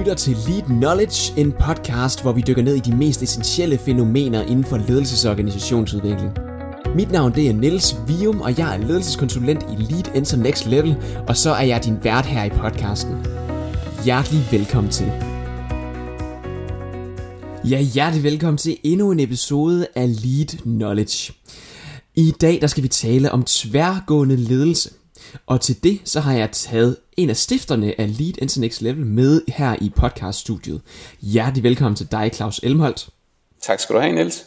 lytter til Lead Knowledge, en podcast, hvor vi dykker ned i de mest essentielle fænomener inden for ledelses- og organisationsudvikling. Mit navn det er Niels Vium, og jeg er ledelseskonsulent i Lead Enter Next Level, og så er jeg din vært her i podcasten. Hjertelig velkommen til. Ja, hjertelig velkommen til endnu en episode af Lead Knowledge. I dag der skal vi tale om tværgående ledelse. Og til det så har jeg taget en af stifterne af Lead Into Next Level med her i podcaststudiet. Hjertelig velkommen til dig, Claus Elmholdt. Tak skal du have, Niels.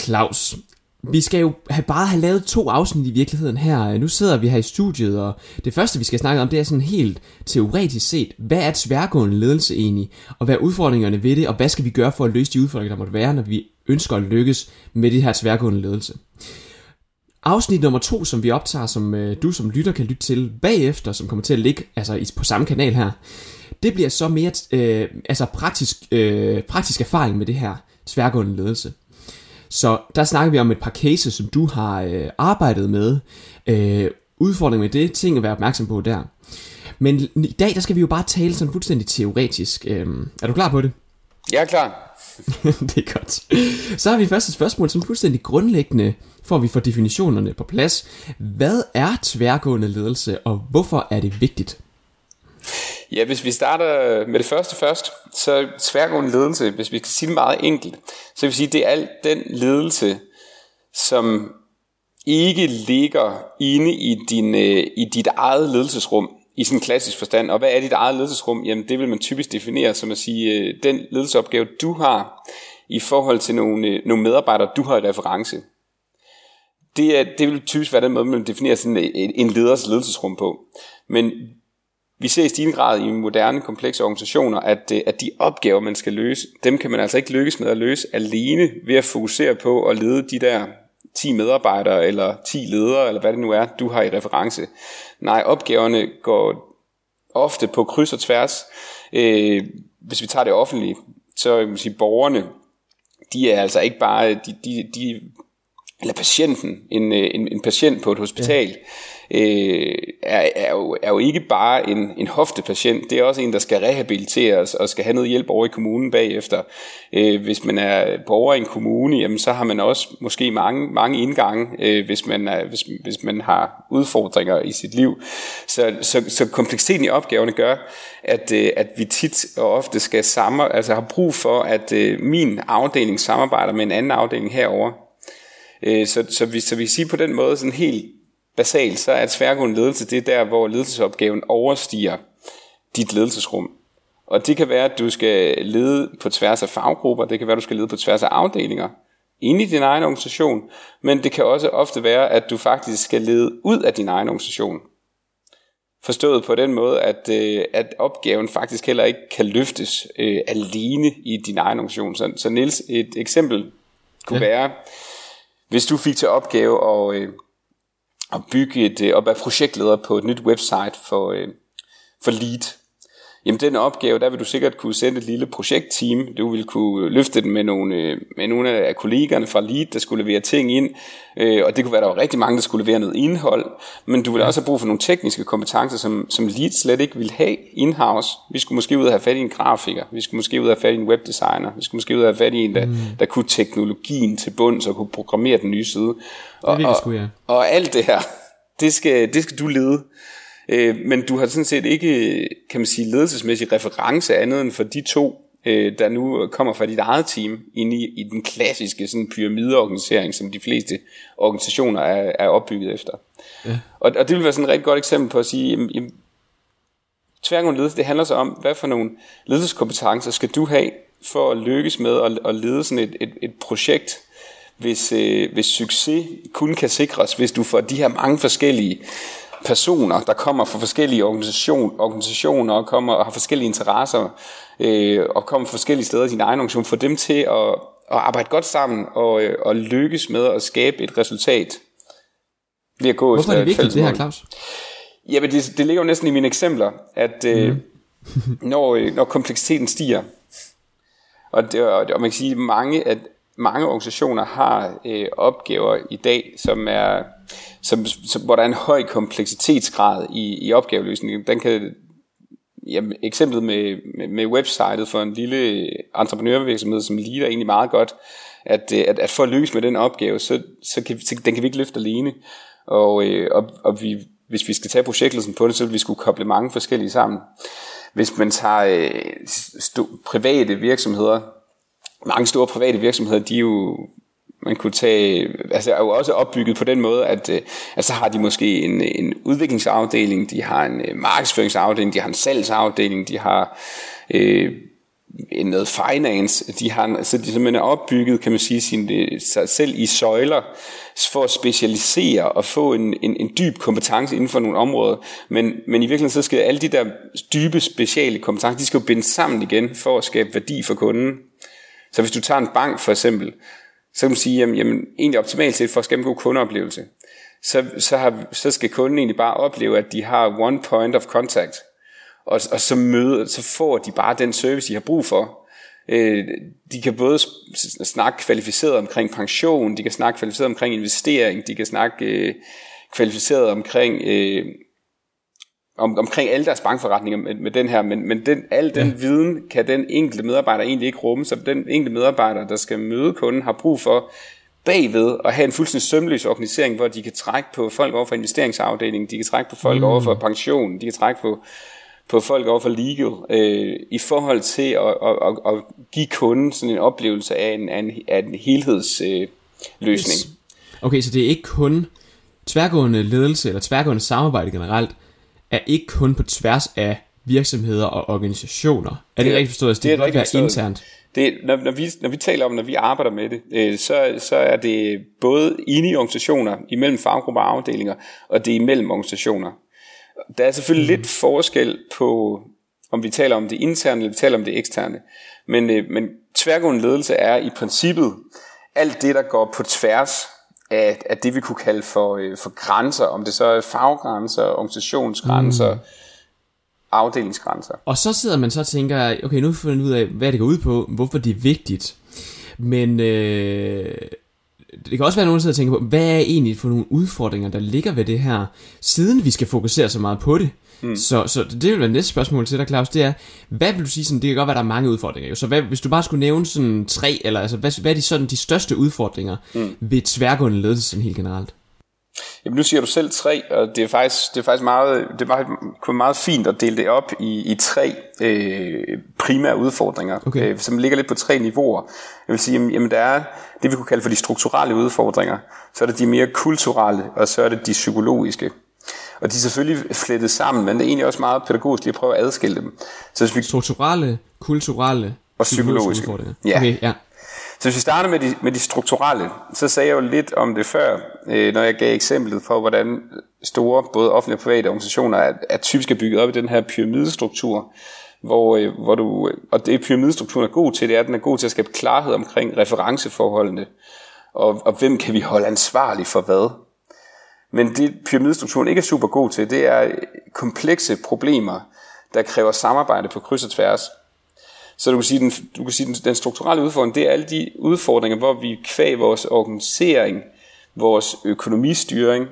Claus, vi skal jo have bare have lavet to afsnit i virkeligheden her. Nu sidder vi her i studiet, og det første vi skal snakke om, det er sådan helt teoretisk set, hvad er tværgående ledelse egentlig, og hvad er udfordringerne ved det, og hvad skal vi gøre for at løse de udfordringer, der måtte være, når vi ønsker at lykkes med det her tværgående ledelse. Afsnit nummer to, som vi optager, som øh, du som lytter kan lytte til bagefter, som kommer til at ligge altså, i, på samme kanal her, det bliver så mere øh, altså praktisk, øh, praktisk erfaring med det her tværgående ledelse. Så der snakker vi om et par cases, som du har øh, arbejdet med. Øh, udfordring med det, ting at være opmærksom på der. Men i dag, der skal vi jo bare tale sådan fuldstændig teoretisk. Øh, er du klar på det? Jeg er klar. det er godt. Så har vi først et spørgsmål, som fuldstændig grundlæggende, for at vi får definitionerne på plads. Hvad er tværgående ledelse, og hvorfor er det vigtigt? Ja, hvis vi starter med det første først, så tværgående ledelse, hvis vi skal sige det meget enkelt, så vil vi sige, det er alt den ledelse, som ikke ligger inde i, din, øh, i dit eget ledelsesrum, i sådan en klassisk forstand. Og hvad er dit eget ledelsesrum? Jamen det vil man typisk definere som at sige, øh, den ledelsesopgave du har i forhold til nogle, øh, nogle medarbejdere, du har i reference. Det, er, det vil typisk være den måde, man definerer sådan øh, en, en leders ledelsesrum på. Men vi ser i stigende grad i moderne, komplekse organisationer, at, at de opgaver, man skal løse, dem kan man altså ikke lykkes med at løse alene ved at fokusere på at lede de der 10 medarbejdere eller 10 ledere, eller hvad det nu er, du har i reference. Nej, opgaverne går ofte på kryds og tværs. Øh, hvis vi tager det offentlige, så kan man sige, borgerne, de er altså ikke bare, de, de, de eller patienten, en, øh, en, en patient på et hospital, ja øh, er, er, jo, er jo ikke bare en, en hoftepatient, det er også en, der skal rehabiliteres og skal have noget hjælp over i kommunen bagefter. Øh, hvis man er borger i en kommune, jamen, så har man også måske mange, mange indgange, øh, hvis, man er, hvis, hvis man har udfordringer i sit liv. Så, så, så kompleksiteten i opgaverne gør, at, øh, at vi tit og ofte skal sammen, altså har brug for, at øh, min afdeling samarbejder med en anden afdeling herover. Øh, så, så, vi, så vi siger på den måde sådan helt basalt, så er tværgående ledelse det er der, hvor ledelsesopgaven overstiger dit ledelsesrum. Og det kan være, at du skal lede på tværs af faggrupper, det kan være, at du skal lede på tværs af afdelinger, inde i din egen organisation, men det kan også ofte være, at du faktisk skal lede ud af din egen organisation. Forstået på den måde, at, øh, at opgaven faktisk heller ikke kan løftes øh, alene i din egen organisation. Så, så Niels, et eksempel kunne ja. være, hvis du fik til opgave at, øh, at bygge et, øh, at være projektleder på et nyt website for, øh, for Lead. Jamen den opgave, der vil du sikkert kunne sende et lille projektteam. Du vil kunne løfte den med nogle, øh, med nogle af kollegerne fra Lead, der skulle levere ting ind. Og det kunne være, der var rigtig mange, der skulle levere noget indhold. Men du vil også have brug for nogle tekniske kompetencer, som, som Lead slet ikke vil have in-house. Vi skulle måske ud og have fat i en grafiker. Vi skulle måske ud og have fat i en webdesigner. Vi skulle måske ud og have fat i en, der, mm. der kunne teknologien til bunds og kunne programmere den nye side. Og, det og, skulle, ja. og alt det her, det skal, det skal du lede. Øh, men du har sådan set ikke, kan man sige, ledelsesmæssig reference andet end for de to, øh, der nu kommer fra dit eget team, ind i, i den klassiske sådan, pyramideorganisering, som de fleste organisationer er, er opbygget efter. Ja. Og, og det vil være sådan et rigtig godt eksempel på at sige, jamen, jamen, tværgående ledelse, det handler så om, hvad for nogle ledelseskompetencer skal du have for at lykkes med at, at lede sådan et, et, et projekt, hvis, øh, hvis succes kun kan sikres, hvis du får de her mange forskellige personer, der kommer fra forskellige organisation, organisationer og kommer og har forskellige interesser øh, og kommer fra forskellige steder i din egen organisation, få dem til at, at arbejde godt sammen og, øh, og lykkes med at skabe et resultat ved at gå Hvorfor er det vigtigt det her, Claus? Jamen det, det ligger jo næsten i mine eksempler, at øh, mm. når, øh, når kompleksiteten stiger, og, det, og man kan sige, at mange, at mange organisationer har øh, opgaver i dag, som er, som, som, hvor der er en høj kompleksitetsgrad i, i opgaveløsningen. Den kan, jamen, eksemplet med, med, med websitet for en lille entreprenørvirksomhed som ligner er egentlig meget godt, at, øh, at, at for at lykkes med den opgave, så, så, kan, så den kan vi ikke løfte alene. Og, øh, og, og vi, hvis vi skal tage projektledelsen på det, så vil vi skulle koble mange forskellige sammen. Hvis man tager øh, st- private virksomheder, mange store private virksomheder, de er jo man kunne tage, altså er jo også opbygget på den måde, at, øh, at så har de måske en, en udviklingsafdeling, de har en øh, markedsføringsafdeling, de har en salgsafdeling, de har øh, noget finance, de har, så de simpelthen er opbygget, kan man sige, sin, øh, sig selv i søjler, for at specialisere og få en, en, en dyb kompetence inden for nogle områder. Men, men i virkeligheden så skal alle de der dybe, speciale kompetencer, de skal jo bindes sammen igen for at skabe værdi for kunden. Så hvis du tager en bank for eksempel, så kan man sige, jamen, jamen egentlig optimalt set for at skabe en god kundeoplevelse, så, så, har, så skal kunden egentlig bare opleve, at de har one point of contact, og, og så, møder, så får de bare den service, de har brug for. Øh, de kan både snakke kvalificeret omkring pension, de kan snakke kvalificeret omkring investering, de kan snakke øh, kvalificeret omkring øh, om, omkring alle deres bankforretninger med, med den her, men, men den, al den ja. viden kan den enkelte medarbejder egentlig ikke rumme, så den enkelte medarbejder, der skal møde kunden, har brug for bagved at have en fuldstændig sømløs organisering, hvor de kan trække på folk over for investeringsafdelingen, de kan trække på folk mm. over for pension, de kan trække på, på folk over for legal, øh, i forhold til at, at, at, at give kunden sådan en oplevelse af en, af en, af en helhedsløsning. Øh, yes. Okay, så det er ikke kun tværgående ledelse eller tværgående samarbejde generelt, er ikke kun på tværs af virksomheder og organisationer. Er det, det rigtigt forstået? Altså, det, det ikke være internt. Det, når, når, vi, når vi taler om, når vi arbejder med det, øh, så, så er det både inde i organisationer, imellem faggrupper og afdelinger, og det er imellem organisationer. Der er selvfølgelig mm. lidt forskel på, om vi taler om det interne, eller vi taler om det eksterne. Men, øh, men tværgående ledelse er i princippet alt det, der går på tværs af, af det, vi kunne kalde for, øh, for grænser, om det så er faggrænser, organisationsgrænser, mm. afdelingsgrænser. Og så sidder man så og tænker, okay, nu får vi ud af, hvad det går ud på, hvorfor det er vigtigt. Men øh, det kan også være, at nogen sidder og tænker på, hvad er egentlig for nogle udfordringer, der ligger ved det her, siden vi skal fokusere så meget på det. Mm. Så, så det vil være næste spørgsmål til dig, Claus, det er, hvad vil du sige, sådan, det kan godt være, der er mange udfordringer, jo. så hvad, hvis du bare skulle nævne sådan tre, eller altså, hvad, hvad er de, sådan, de største udfordringer mm. ved tværgående ledelse sådan helt generelt? Jamen nu siger du selv tre, og det er faktisk, det er faktisk meget, det er meget, kunne meget fint at dele det op i, i tre øh, primære udfordringer, okay. øh, som ligger lidt på tre niveauer. Jeg vil sige, jamen, jamen der er det, vi kunne kalde for de strukturelle udfordringer, så er det de mere kulturelle, og så er det de psykologiske. Og de er selvfølgelig flettet sammen, men det er egentlig også meget pædagogisk lige at prøve at adskille dem. Så hvis vi... Strukturelle, kulturelle og psykologiske. Udfordringer. Ja. Okay, ja. Så hvis vi starter med de, med de strukturelle, så sagde jeg jo lidt om det før, øh, når jeg gav eksemplet for, hvordan store, både offentlige og private organisationer er, er typisk bygget op i den her pyramidestruktur, hvor, øh, hvor du, og det pyramidestrukturen er god til, det er, at den er god til at skabe klarhed omkring referenceforholdene, og, og hvem kan vi holde ansvarlig for hvad. Men det pyramidestrukturen ikke er super god til, det er komplekse problemer, der kræver samarbejde på kryds og tværs. Så du kan sige, den, du kan sige den, den strukturelle udfordring, det er alle de udfordringer, hvor vi kvæg vores organisering, vores økonomistyring,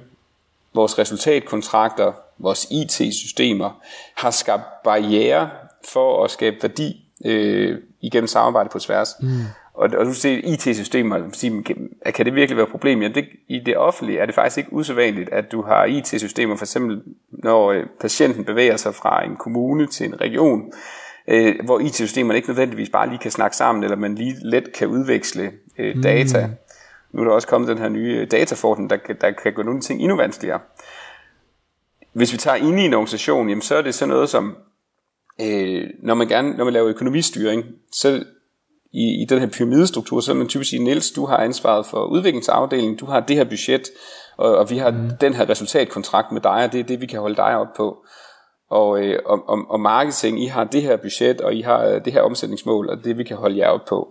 vores resultatkontrakter, vores IT-systemer, har skabt barriere for at skabe værdi øh, igennem samarbejde på tværs. Mm. Og, og du ser IT-systemer, kan det virkelig være et problem? Ja, det, I det offentlige er det faktisk ikke usædvanligt, at du har IT-systemer, for eksempel når øh, patienten bevæger sig fra en kommune til en region, øh, hvor IT-systemerne ikke nødvendigvis bare lige kan snakke sammen, eller man lige let kan udveksle øh, mm. data. Mm. Nu er der også kommet den her nye dataforten, der, der kan gå nogle ting endnu vanskeligere. Hvis vi tager ind i en organisation, jamen, så er det sådan noget som, øh, når, man gerne, når man laver økonomistyring, så i, i den her pyramidestruktur, så vil man typisk sige, Niels, du har ansvaret for udviklingsafdelingen, du har det her budget, og, og vi har mm. den her resultatkontrakt med dig, og det er det, vi kan holde dig op på. Og, øh, og, og, og marketing, I har det her budget, og I har øh, det her omsætningsmål, og det vi kan holde jer op på.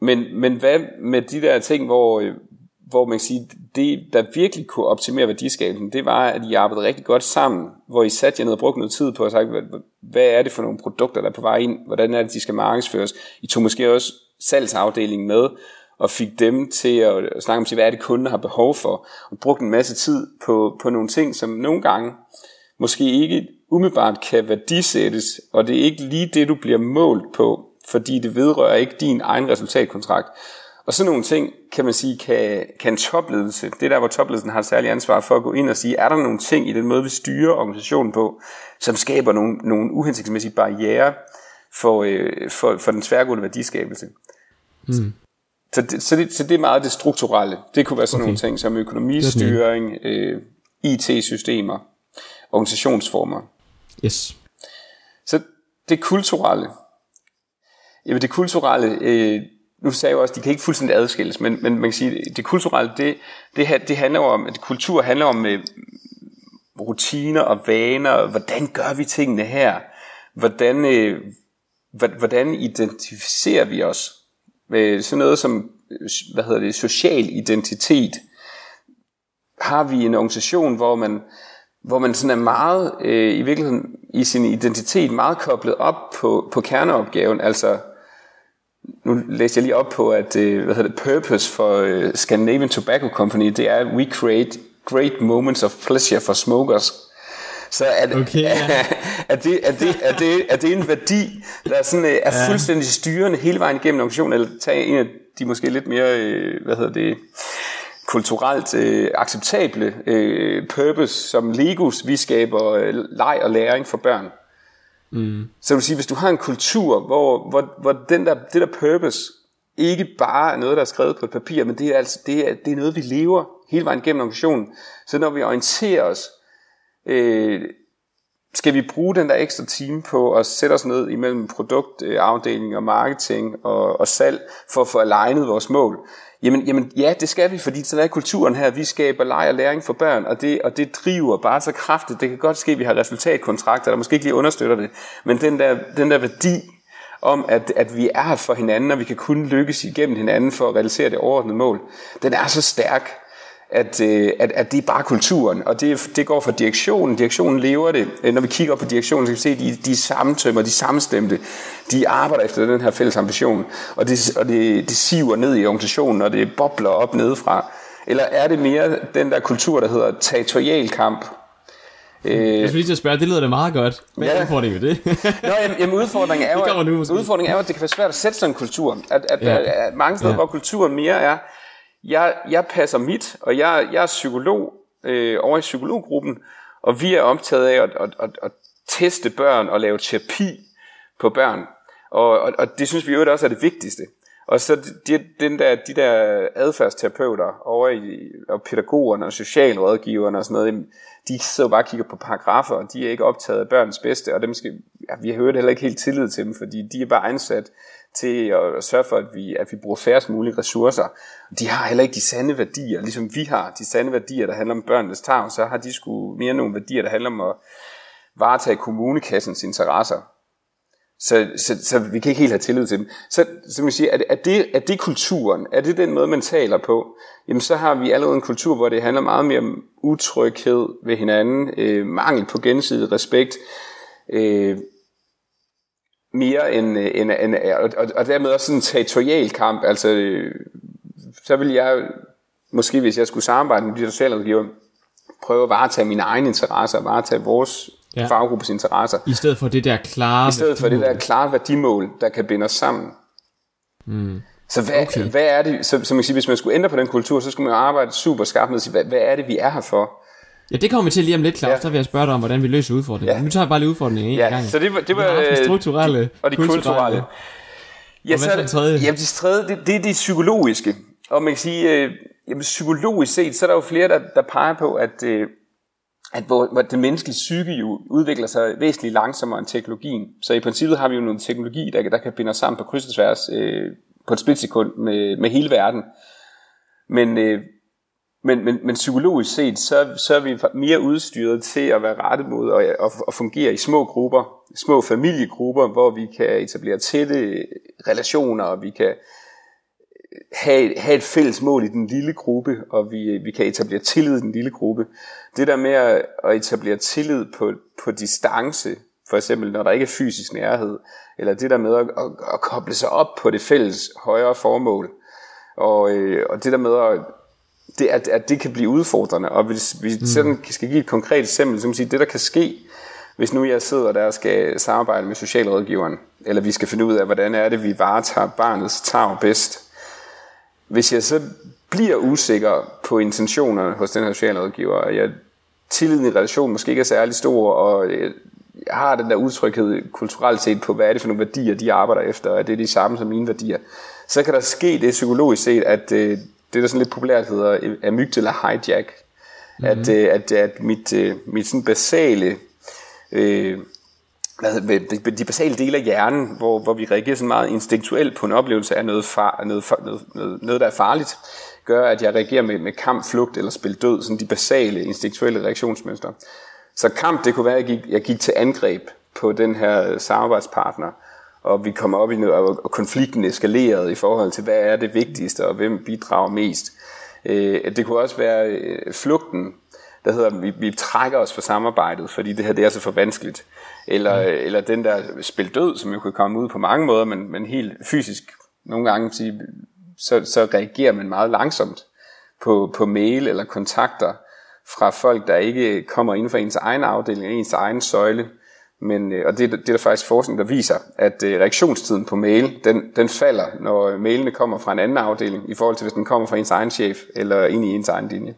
Men, men hvad med de der ting, hvor, øh, hvor man kan sige, det der virkelig kunne optimere værdiskabelsen, det var, at I arbejdede rigtig godt sammen, hvor I satte jer ned og brugte noget tid på at sige, hvad, hvad er det for nogle produkter, der er på vej ind, hvordan er det, de skal markedsføres. I tog måske også salgsafdelingen med, og fik dem til at snakke om, hvad er det kunden har behov for, og brugte en masse tid på, på nogle ting, som nogle gange måske ikke umiddelbart kan værdisættes, og det er ikke lige det, du bliver målt på, fordi det vedrører ikke din egen resultatkontrakt. Og sådan nogle ting, kan man sige, kan, kan en topledelse, det er der, hvor topledelsen har et særligt ansvar for at gå ind og sige, er der nogle ting i den måde, vi styrer organisationen på, som skaber nogle, nogle uhensigtsmæssige barriere for, øh, for, for den tværgående værdiskabelse. Mm. Så, det, så, det, så det er meget det strukturelle. Det kunne være sådan okay. nogle ting som økonomistyring, øh, IT-systemer, organisationsformer. Yes. Så det kulturelle. Jamen det kulturelle, øh, nu sagde jeg jo også, de kan ikke fuldstændig adskilles, men, men man kan sige, det kulturelle, det, det, det handler om, at kultur handler om øh, rutiner og vaner, hvordan gør vi tingene her, hvordan, øh, hvordan identificerer vi os? Med sådan noget som, øh, hvad hedder det, social identitet, har vi en organisation, hvor man, hvor man sådan er meget, øh, i virkeligheden, i sin identitet meget koblet op på, på kerneopgaven, altså nu læste jeg lige op på, at øh, hvad hedder det, purpose for øh, Scandinavian Tobacco Company, det er, we create great moments of pleasure for smokers. Så er, det, okay, ja. er, det, er, det, er, det, er det en værdi, der er, sådan, øh, er ja. fuldstændig styrende hele vejen igennem organisationen, eller tage en af de måske lidt mere, hvad hedder det, kulturelt øh, acceptable øh, purpose, som Legos, vi skaber øh, leg og læring for børn. Mm. Så vil sige, hvis du har en kultur, hvor, hvor, hvor den der, det der purpose ikke bare er noget, der er skrevet på et papir, men det er, altså, det er, det er noget, vi lever hele vejen gennem organisationen. Så når vi orienterer os, øh, skal vi bruge den der ekstra time på at sætte os ned imellem produktafdeling og marketing og, og salg, for at få alignet vores mål, Jamen, jamen ja, det skal vi, fordi sådan er kulturen her. Vi skaber leg og læring for børn, og det, og det driver bare så kraftigt. Det kan godt ske, at vi har resultatkontrakter, der måske ikke lige understøtter det. Men den der, den der værdi om, at, at vi er her for hinanden, og vi kan kun lykkes igennem hinanden for at realisere det overordnede mål, den er så stærk, at, øh, at, at det er bare kulturen, og det, det går for direktionen. Direktionen lever det. Øh, når vi kigger på direktionen, så kan vi se, at de, de er sammentømmer, de er sammenstemte. De arbejder efter den her fælles ambition, og det, og det, det siver ned i organisationen, og det bobler op nedefra. Eller er det mere den der kultur, der hedder territorial kamp, Øh, jeg skulle lige til at spørge, det lyder da meget godt. Hvad ja. er udfordringen ved det? Nå, jamen, jamen udfordringen er jo, nu, udfordringen er jo, at det kan være svært at sætte sådan en kultur. At, at, ja. at mange steder, ja. hvor kulturen mere er, jeg, jeg passer mit, og jeg, jeg er psykolog øh, over i psykologgruppen, og vi er optaget af at, at, at, at teste børn og lave terapi på børn. Og, og, og det synes vi jo også er det vigtigste. Og så de, den der, de der adfærdsterapeuter over i, og pædagogerne og socialrådgiverne og sådan noget, de sidder bare og kigger på paragrafer, og de er ikke optaget af børnens bedste, og dem skal, ja, vi har hørt heller ikke helt tillid til dem, fordi de er bare ansat til at sørge for, at vi, at vi bruger færrest mulige ressourcer. De har heller ikke de sande værdier, ligesom vi har de sande værdier, der handler om børnenes tag, så har de sgu mere nogle værdier, der handler om at varetage kommunekassens interesser. Så, så, så vi kan ikke helt have tillid til dem. Så, så man siger, er, er, det, er det kulturen? Er det den måde, man taler på? Jamen så har vi allerede en kultur, hvor det handler meget mere om utryghed ved hinanden, øh, mangel på gensidig respekt, øh, mere end, øh, end, end og, og, dermed også sådan en territorial kamp. Altså, øh, så vil jeg, måske hvis jeg skulle samarbejde med de socialrådgiver, prøve at varetage mine egne interesser, og varetage vores ja. faggruppes interesser. I stedet for det der klare I stedet for det der klare værdimål, der kan binde os sammen. Mm. Så hvad, okay. hvad er det, så, så man siger, hvis man skulle ændre på den kultur, så skulle man arbejde super skarpt med at sige, hvad, hvad er det, vi er her for? Ja, det kommer vi til lige om lidt, Claus. Ja. Så vil jeg spørge dig om, hvordan vi løser udfordringen. Ja. Nu tager jeg bare lige udfordringen en ja. gang. så det var, det var det strukturelle og de kulturelle. kulturelle. Ja, så er det, tredje? Jamen, det tredje, det, det er det psykologiske. Og man kan sige, øh, jamen, psykologisk set, så er der jo flere, der, der peger på, at, øh, at hvor, hvor det menneskelige psyke jo udvikler sig væsentligt langsommere end teknologien. Så i princippet har vi jo nogle teknologi, der, der kan binde os sammen på kryds og tværs øh, på et splitsekund med, med hele verden. Men øh, men, men, men psykologisk set, så, så er vi mere udstyret til at være rettet mod og, og, og fungere i små grupper, små familiegrupper, hvor vi kan etablere tætte relationer, og vi kan øh, have, have et fælles mål i den lille gruppe, og vi, vi kan etablere tillid i den lille gruppe. Det der med at, at etablere tillid på, på distance, for eksempel når der ikke er fysisk nærhed, eller det der med at, at, at koble sig op på det fælles højere formål, og, øh, og det der med at det, at, at det kan blive udfordrende. Og hvis vi mm. sådan skal give et konkret eksempel, så man sige, det der kan ske, hvis nu jeg sidder der og skal samarbejde med socialrådgiveren, eller vi skal finde ud af, hvordan er det, vi varetager barnets tag bedst. Hvis jeg så bliver usikker på intentionerne hos den her socialrådgiver, og jeg tilliden i relationen måske ikke er særlig stor, og jeg har den der udtrykhed kulturelt set på, hvad er det for nogle værdier, de arbejder efter, og det er de samme som mine værdier, så kan der ske det psykologisk set, at øh, det der sådan lidt populært hedder amygdala hijack, mm-hmm. at, øh, at, at mit, øh, mit sådan basale øh, de basale dele af hjernen, hvor, hvor vi reagerer sådan meget instinktuelt på en oplevelse af noget, far, noget, noget, noget, noget der er farligt, gør, at jeg reagerer med, med kamp, flugt eller spil død, sådan de basale instinktuelle reaktionsmønstre. Så kamp, det kunne være, at jeg gik, jeg gik til angreb på den her samarbejdspartner, og vi kommer op i noget, og konflikten eskalerede i forhold til, hvad er det vigtigste, og hvem bidrager mest. Øh, det kunne også være øh, flugten, der hedder, vi, vi trækker os fra samarbejdet, fordi det her det er så for vanskeligt. Eller, mm. eller den der spil død, som jo kan komme ud på mange måder, men, men helt fysisk nogle gange, så, så reagerer man meget langsomt på, på mail eller kontakter fra folk, der ikke kommer inden for ens egen afdeling, ens egen søjle. Men, øh, og det, det er der faktisk forskning, der viser, at øh, reaktionstiden på mail, den, den falder, når øh, mailene kommer fra en anden afdeling, i forhold til hvis den kommer fra ens egen chef, eller ind i ens egen linje.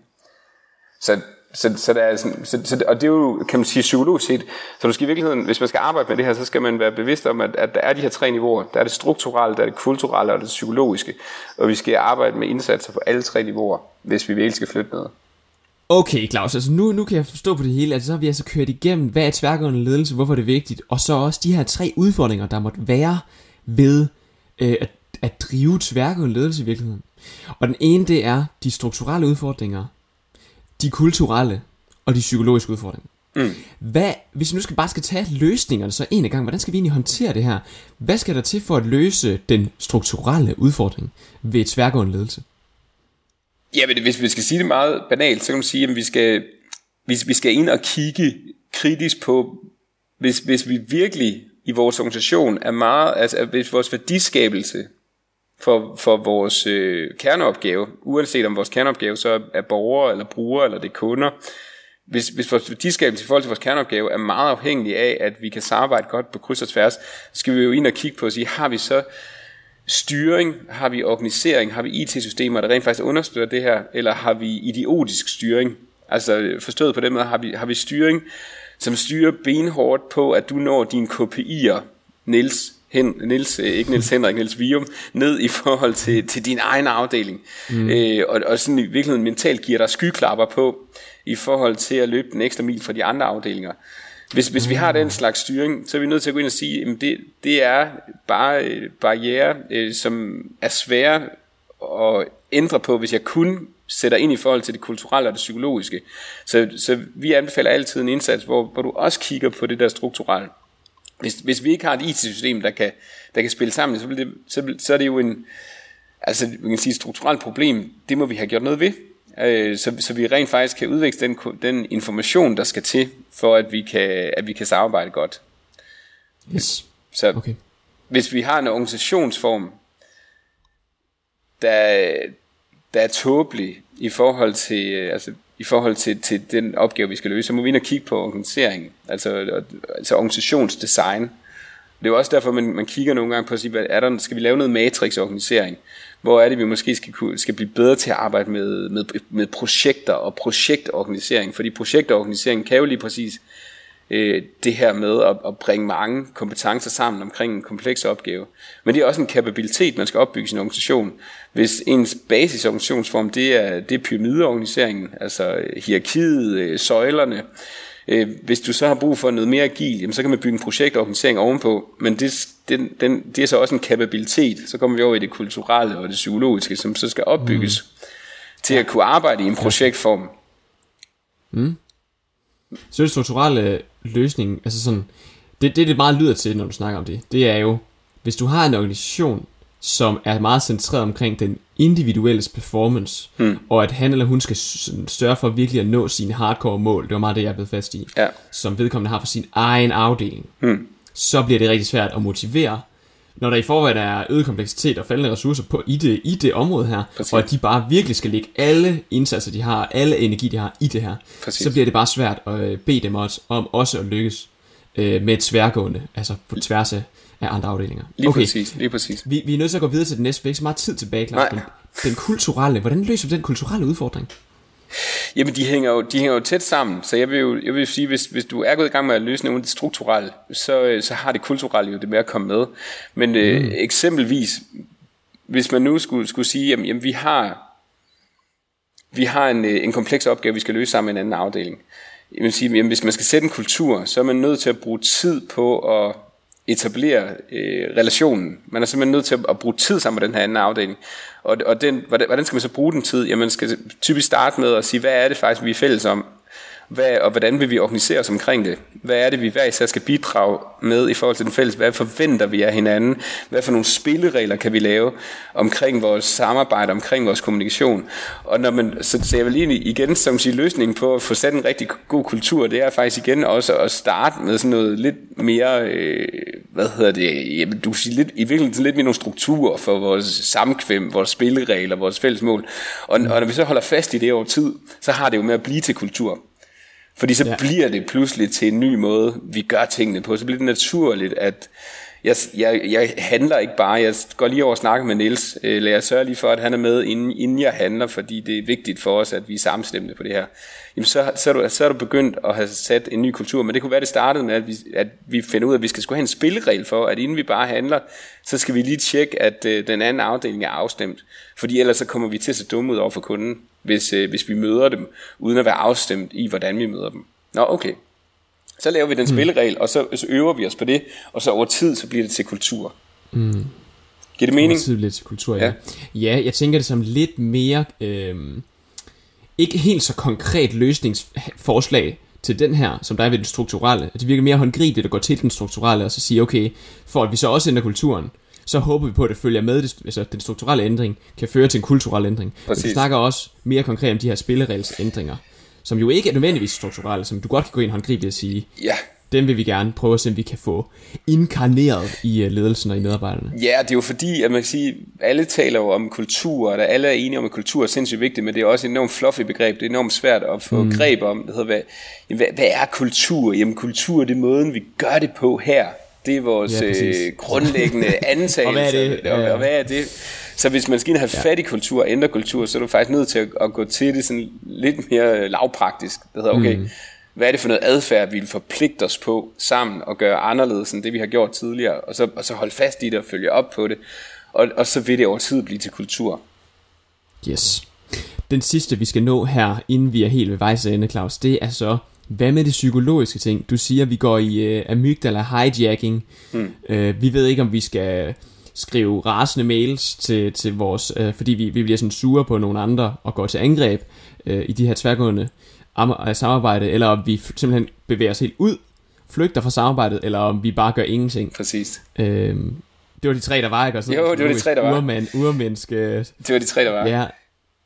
Så så, så, der er sådan, så, så, og det er jo, kan man sige, psykologisk set. Så du skal i virkeligheden, hvis man skal arbejde med det her, så skal man være bevidst om, at, at der er de her tre niveauer. Der er det strukturelle, der er det kulturelle og det psykologiske. Og vi skal arbejde med indsatser på alle tre niveauer, hvis vi virkelig skal flytte noget. Okay, Claus, altså nu, nu kan jeg forstå på det hele, at så har vi altså kørt igennem, hvad er tværgående ledelse, hvorfor er det vigtigt, og så også de her tre udfordringer, der måtte være ved øh, at, at drive tværgående ledelse i virkeligheden. Og den ene, det er de strukturelle udfordringer, de kulturelle og de psykologiske udfordringer. Mm. Hvad, hvis vi nu skal bare skal tage løsningerne så en gang, hvordan skal vi egentlig håndtere det her? Hvad skal der til for at løse den strukturelle udfordring ved tværgående ledelse? Ja, men hvis vi skal sige det meget banalt, så kan man sige, at vi skal, hvis vi skal ind og kigge kritisk på, hvis, hvis vi virkelig i vores organisation er meget, altså hvis vores værdiskabelse for, for vores øh, kerneopgave, uanset om vores kerneopgave så er borgere eller brugere eller det er kunder, hvis, hvis vores værdiskabelse i forhold til vores kerneopgave er meget afhængig af, at vi kan samarbejde godt på kryds og tværs, så skal vi jo ind og kigge på og sige, har vi så styring, har vi organisering, har vi IT-systemer, der rent faktisk understøtter det her, eller har vi idiotisk styring? Altså forstået på den måde, har vi, har vi styring, som styrer benhårdt på, at du når dine KPI'er, Nils, hen, Niels, øh, ikke Niels Henrik, Niels Vium, ned i forhold til, til din egen afdeling. Mm. Øh, og, og sådan i virkeligheden mentalt giver dig skyklapper på, i forhold til at løbe den ekstra mil fra de andre afdelinger. Hvis, hvis vi har den slags styring, så er vi nødt til at gå ind og sige, at det, det er bare øh, barriere, øh, som er svære at ændre på, hvis jeg kun sætter ind i forhold til det kulturelle og det psykologiske. Så, så vi anbefaler altid en indsats, hvor, hvor du også kigger på det der strukturelle. Hvis, hvis vi ikke har et IT-system, der kan, der kan spille sammen, så, det, så, så er det jo en, altså, man kan sige, et strukturelt problem. Det må vi have gjort noget ved. Øh, så, så vi rent faktisk kan udveksle den, den information, der skal til, for at vi kan, at vi kan samarbejde godt. Yes. Så okay. hvis vi har en organisationsform, der, der er tåbelig i forhold til, øh, altså, i forhold til, til den opgave, vi skal løse, så må vi ind og kigge på organiseringen, altså, altså organisationsdesign. Det er jo også derfor, man, man kigger nogle gange på at sige, hvad er der, skal vi lave noget matrix-organisering? Hvor er det, vi måske skal, skal blive bedre til at arbejde med, med, med projekter og projektorganisering? Fordi projektorganisering kan jo lige præcis øh, det her med at, at bringe mange kompetencer sammen omkring en kompleks opgave. Men det er også en kapabilitet, man skal opbygge sin organisation. Hvis ens basisorganisationsform, det er, det er pyramideorganiseringen, altså hierarkiet, øh, søjlerne, øh, hvis du så har brug for noget mere agil, jamen, så kan man bygge en projektorganisering ovenpå, men det, den, den, det er så også en kapabilitet. Så kommer vi over i det kulturelle og det psykologiske, som så skal opbygges mm. til at kunne arbejde i en projektform. Mm. Så det strukturelle løsning, altså sådan, det, det det meget lyder til, når du snakker om det, det er jo, hvis du har en organisation, som er meget centreret omkring den individuelle performance, hmm. og at han eller hun skal sørge for virkelig at nå sine hardcore mål, det var meget det, jeg blevet fast i, ja. som vedkommende har for sin egen afdeling, hmm. så bliver det rigtig svært at motivere, når der i forvejen er øget kompleksitet og faldende ressourcer på i det, i det område her, Præcis. og at de bare virkelig skal lægge alle indsatser, de har, alle energi, de har i det her, Præcis. så bliver det bare svært at øh, bede dem også om også at lykkes. øh, med et tværgående, altså på tværs af, af andre afdelinger. Lige okay. præcis, lige præcis. Vi, vi er nødt til at gå videre til det næste, vi ikke så meget tid tilbage, Claus, men den kulturelle, hvordan løser vi den kulturelle udfordring? Jamen, de hænger jo, de hænger jo tæt sammen, så jeg vil jo jeg vil sige, hvis, hvis du er gået i gang med at løse nogle af det strukturelle, så, så har det kulturelle jo det med at komme med. Men øh, mm. øh, eksempelvis, hvis man nu skulle, skulle sige, jamen, jamen vi har, vi har en, øh, en kompleks opgave, vi skal løse sammen med en anden afdeling. Jeg vil sige, jamen, hvis man skal sætte en kultur, så er man nødt til at bruge tid på at etablere øh, relationen. Man er simpelthen nødt til at, at bruge tid sammen med den her anden afdeling. Og, og den, hvordan, hvordan skal man så bruge den tid? Jamen man skal typisk starte med at sige, hvad er det faktisk, vi er fælles om? Hvad, og hvordan vil vi organisere os omkring det? Hvad er det, vi hver især skal bidrage med i forhold til den fælles? Hvad forventer vi af hinanden? Hvad for nogle spilleregler kan vi lave omkring vores samarbejde, omkring vores kommunikation? Og når man, så, så jeg vil lige igen som sige, løsningen på at få sat en rigtig god kultur, det er faktisk igen også at starte med sådan noget lidt mere, øh, hvad hedder det, jamen, du siger lidt, i virkeligheden lidt mere nogle strukturer for vores samkvem, vores spilleregler, vores fælles mål. Og, og når vi så holder fast i det over tid, så har det jo med at blive til kultur. Fordi så ja. bliver det pludselig til en ny måde, vi gør tingene på. Så bliver det naturligt, at jeg, jeg, jeg handler ikke bare. Jeg går lige over og snakker med Niels. Øh, lad jeg sørge lige for, at han er med, inden, inden jeg handler, fordi det er vigtigt for os, at vi er samstemmende på det her. Jamen, så, så, er du, så er du begyndt at have sat en ny kultur. Men det kunne være, det startede med, at vi, at vi finder ud af, at vi skal skulle have en spilleregel for, at inden vi bare handler, så skal vi lige tjekke, at øh, den anden afdeling er afstemt. Fordi ellers så kommer vi til at se dumme ud over for kunden hvis, øh, hvis vi møder dem, uden at være afstemt i, hvordan vi møder dem. Nå, okay. Så laver vi den mm. spilleregel, og så, så øver vi os på det, og så over tid, så bliver det til kultur. Mm. Giver det mening? Over tid bliver det til kultur, ja. ja. Ja, jeg tænker det som lidt mere, øh, ikke helt så konkret løsningsforslag til den her, som der er ved den strukturelle. Det virker mere håndgribeligt at gå til den strukturelle, og så sige, okay, for at vi så også ændrer kulturen, så håber vi på, at det følger med, altså den strukturelle ændring kan føre til en kulturel ændring. Præcis. Men vi snakker også mere konkret om de her spilleregels ændringer, som jo ikke er nødvendigvis strukturelle, som du godt kan gå ind håndgribeligt og sige, ja. dem vil vi gerne prøve at se, om vi kan få inkarneret i øh, ledelsen og i medarbejderne. Ja, det er jo fordi, at man kan sige, alle taler jo om kultur, og alle er enige om, at kultur er sindssygt vigtigt, men det er også et enormt fluffy begreb, det er enormt svært at få mm. greb om. Det hedder, hvad, hvad, hvad er kultur? Jamen kultur, det er måden, vi gør det på her det er vores ja, øh, grundlæggende antagelse. og hvad er det? Ja. Og, og hvad er det? Så hvis man skal have fat i kultur og ændre kultur, så er du faktisk nødt til at, at gå til det sådan lidt mere lavpraktisk. Det hedder, okay, mm. hvad er det for noget adfærd, vi vil forpligte os på sammen og gøre anderledes end det, vi har gjort tidligere, og så, og så holde fast i det og følge op på det, og, og så vil det over tid blive til kultur. Yes. Den sidste, vi skal nå her, inden vi er helt ved vejs ende, Claus, det er så hvad med det psykologiske ting? Du siger, at vi går i uh, amygdala hijacking. Mm. Uh, vi ved ikke, om vi skal skrive rasende mails til, til vores, uh, fordi vi, vi bliver sådan sure på nogle andre og går til angreb uh, i de her tværgående samarbejde, eller om vi simpelthen bevæger os helt ud, flygter fra samarbejdet, eller om vi bare gør ingenting. Præcis. Uh, det var de tre, der var, ikke? Og sådan, jo, det var de tre, der var. Urmen, urmenneske. Det var de tre, der var. Ja,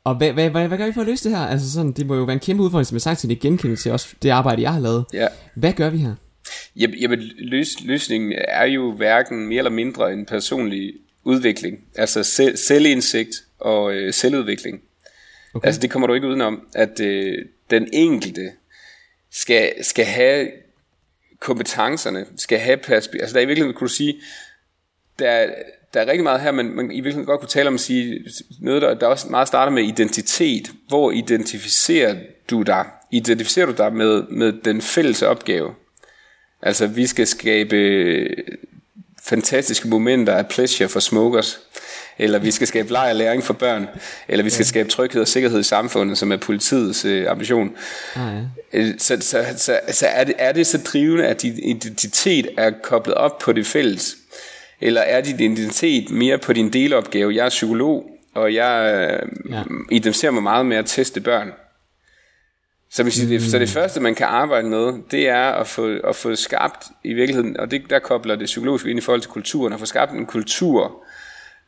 og hvad, hvad, hvad, hvad gør vi for at løse det her? Altså sådan, det må jo være en kæmpe udfordring, som jeg sagt til det genkendelse også det arbejde, jeg har lavet. Ja. Hvad gør vi her? Jamen, løs, løsningen er jo hverken mere eller mindre en personlig udvikling. Altså selv, selvindsigt og øh, selvudvikling. Okay. Altså det kommer du ikke udenom, at øh, den enkelte skal, skal have kompetencerne, skal have perspektiv. Altså der er i virkeligheden, kunne du sige, der, der er rigtig meget her, man, man i virkeligheden godt kunne tale om at sige, noget, der, der også meget starter med identitet. Hvor identificerer du dig? Identificerer du dig med, med den fælles opgave? Altså, vi skal skabe fantastiske momenter af pleasure for smokers, eller vi skal skabe leg og læring for børn, eller vi skal skabe tryghed og sikkerhed i samfundet, som er politiets øh, ambition. Ah, ja. Øh, så, så, så, så er, det, er det så drivende, at din identitet er koblet op på det fælles. Eller er din identitet mere på din delopgave? Jeg er psykolog, og jeg øh, ja. identificerer mig meget med at teste børn. Så, hvis mm. det, så det første, man kan arbejde med, det er at få, at få skabt i virkeligheden, og det, der kobler det psykologiske ind i forhold til kulturen, at få skabt en kultur,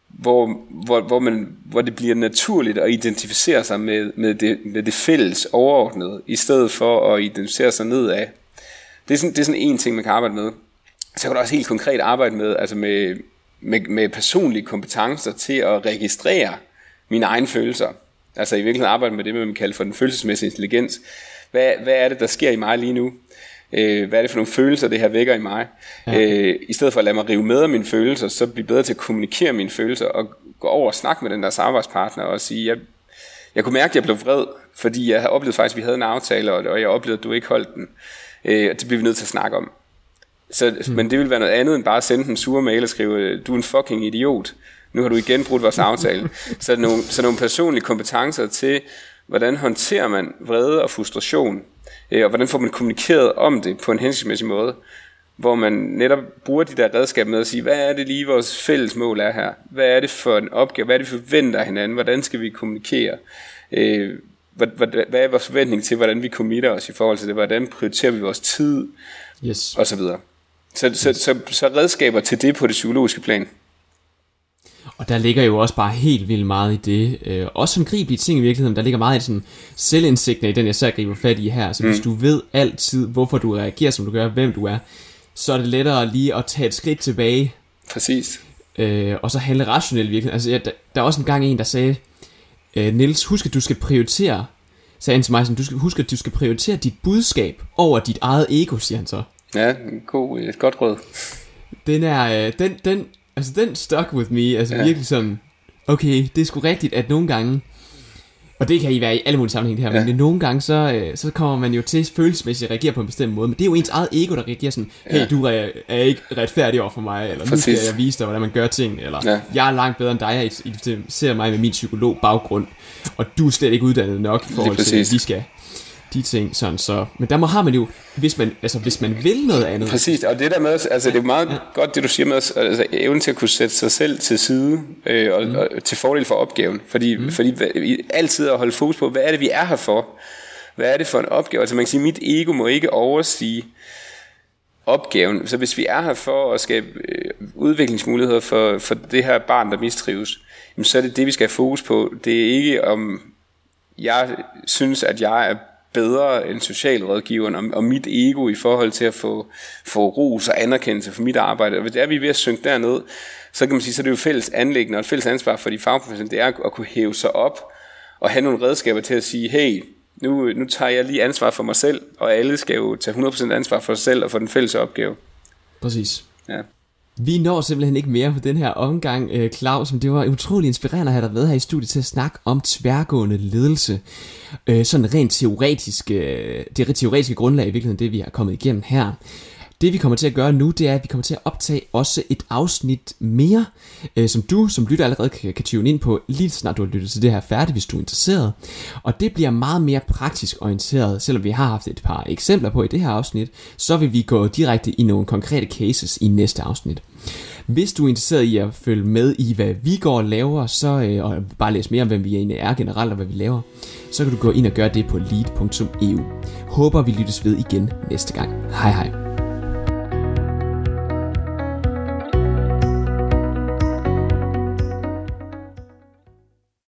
hvor, hvor, hvor, man, hvor det bliver naturligt at identificere sig med, med, det, med det fælles overordnede, i stedet for at identificere sig nedad. Det er sådan, det er sådan en ting, man kan arbejde med så kan du også helt konkret arbejde med, altså med, med, med personlige kompetencer til at registrere mine egne følelser. Altså i virkeligheden arbejde med det, man kalder for den følelsesmæssige intelligens. Hvad, hvad er det, der sker i mig lige nu? Øh, hvad er det for nogle følelser, det her vækker i mig? Ja. Øh, I stedet for at lade mig rive med af mine følelser, så blive bedre til at kommunikere mine følelser, og gå over og snakke med den der samarbejdspartner, og sige, jeg, jeg kunne mærke, at jeg blev vred, fordi jeg oplevet faktisk, at vi havde en aftale, og jeg oplevede, at du ikke holdt den. Øh, det bliver vi nødt til at snakke om. Så, mm. Men det vil være noget andet end bare at sende en sur mail og skrive, du er en fucking idiot. Nu har du igen brudt vores aftale. så, nogle, så nogle personlige kompetencer til, hvordan håndterer man vrede og frustration, øh, og hvordan får man kommunikeret om det på en hensigtsmæssig måde, hvor man netop bruger de der redskaber med at sige, hvad er det lige vores fælles mål er her? Hvad er det for en opgave? Hvad er det, vi forventer af hinanden? Hvordan skal vi kommunikere? Øh, hvad, hvad, hvad er vores forventning til, hvordan vi committer os i forhold til det? Hvordan prioriterer vi vores tid? Yes. Og så videre. Så, så, så, så redskaber til det på det psykologiske plan. Og der ligger jo også bare helt vildt meget i det. Øh, også sådan gribelige ting i virkeligheden. Der ligger meget i sådan selvindsigten i den, jeg så griber fat i her. Så mm. hvis du ved altid, hvorfor du reagerer, som du gør, hvem du er, så er det lettere lige at tage et skridt tilbage. Præcis. Øh, og så handle rationelt virkelig. Altså, ja, der, der er også en gang en, der sagde, øh, Niels, husk at du skal prioritere, sagde han til mig, sådan, du skal, husk at du skal prioritere dit budskab over dit eget ego, siger han så. Ja, god, et godt råd. Den er, øh, den, den, altså den stuck with me, altså ja. virkelig sådan, okay, det er sgu rigtigt, at nogle gange, og det kan I være i alle mulige sammenhæng det her, ja. men nogle gange, så, øh, så kommer man jo til følelsesmæssigt at reagere på en bestemt måde, men det er jo ens eget ego, der reagerer sådan, hey, ja. du er ikke retfærdig over for mig, eller Præcis. nu skal jeg vise dig, hvordan man gør ting, eller ja. jeg er langt bedre end dig, jeg ser mig med min psykolog baggrund, og du er slet ikke uddannet nok i forhold til, at vi skal de ting, sådan så. Men der må har man jo, hvis man, altså, hvis man vil noget andet. Præcis, og det der med, altså det er meget ja. godt det du siger med, altså evnen til at kunne sætte sig selv til side, øh, og, mm. og, til fordel for opgaven. Fordi, mm. fordi altid at holde fokus på, hvad er det vi er her for? Hvad er det for en opgave? Altså man kan sige, mit ego må ikke overstige opgaven. Så hvis vi er her for at skabe øh, udviklingsmuligheder for, for det her barn, der mistrives, jamen, så er det det, vi skal have fokus på. Det er ikke om, jeg synes, at jeg er bedre end socialrådgiveren og, og mit ego i forhold til at få, få ros og anerkendelse for mit arbejde. Og hvis det er, vi er ved at synke derned, så kan man sige, så er det jo fælles anlæggende og et fælles ansvar for de fagprofessionelle, det er at kunne hæve sig op og have nogle redskaber til at sige, hey, nu, nu tager jeg lige ansvar for mig selv, og alle skal jo tage 100% ansvar for sig selv og for den fælles opgave. Præcis. Ja. Vi når simpelthen ikke mere på den her omgang, øh, Claus, men det var utrolig inspirerende at have dig med her i studiet til at snakke om tværgående ledelse. Øh, sådan rent teoretisk, øh, det rent teoretiske grundlag i virkeligheden, det vi har kommet igennem her. Det vi kommer til at gøre nu, det er, at vi kommer til at optage også et afsnit mere, øh, som du som lytter allerede kan, kan tune ind på, lige snart du har lyttet til det her færdigt, hvis du er interesseret. Og det bliver meget mere praktisk orienteret, selvom vi har haft et par eksempler på i det her afsnit, så vil vi gå direkte i nogle konkrete cases i næste afsnit. Hvis du er interesseret i at følge med i, hvad vi går og laver, så, øh, og bare læse mere om, hvem vi egentlig er generelt og hvad vi laver, så kan du gå ind og gøre det på lead.eu. Håber vi lyttes ved igen næste gang. Hej hej.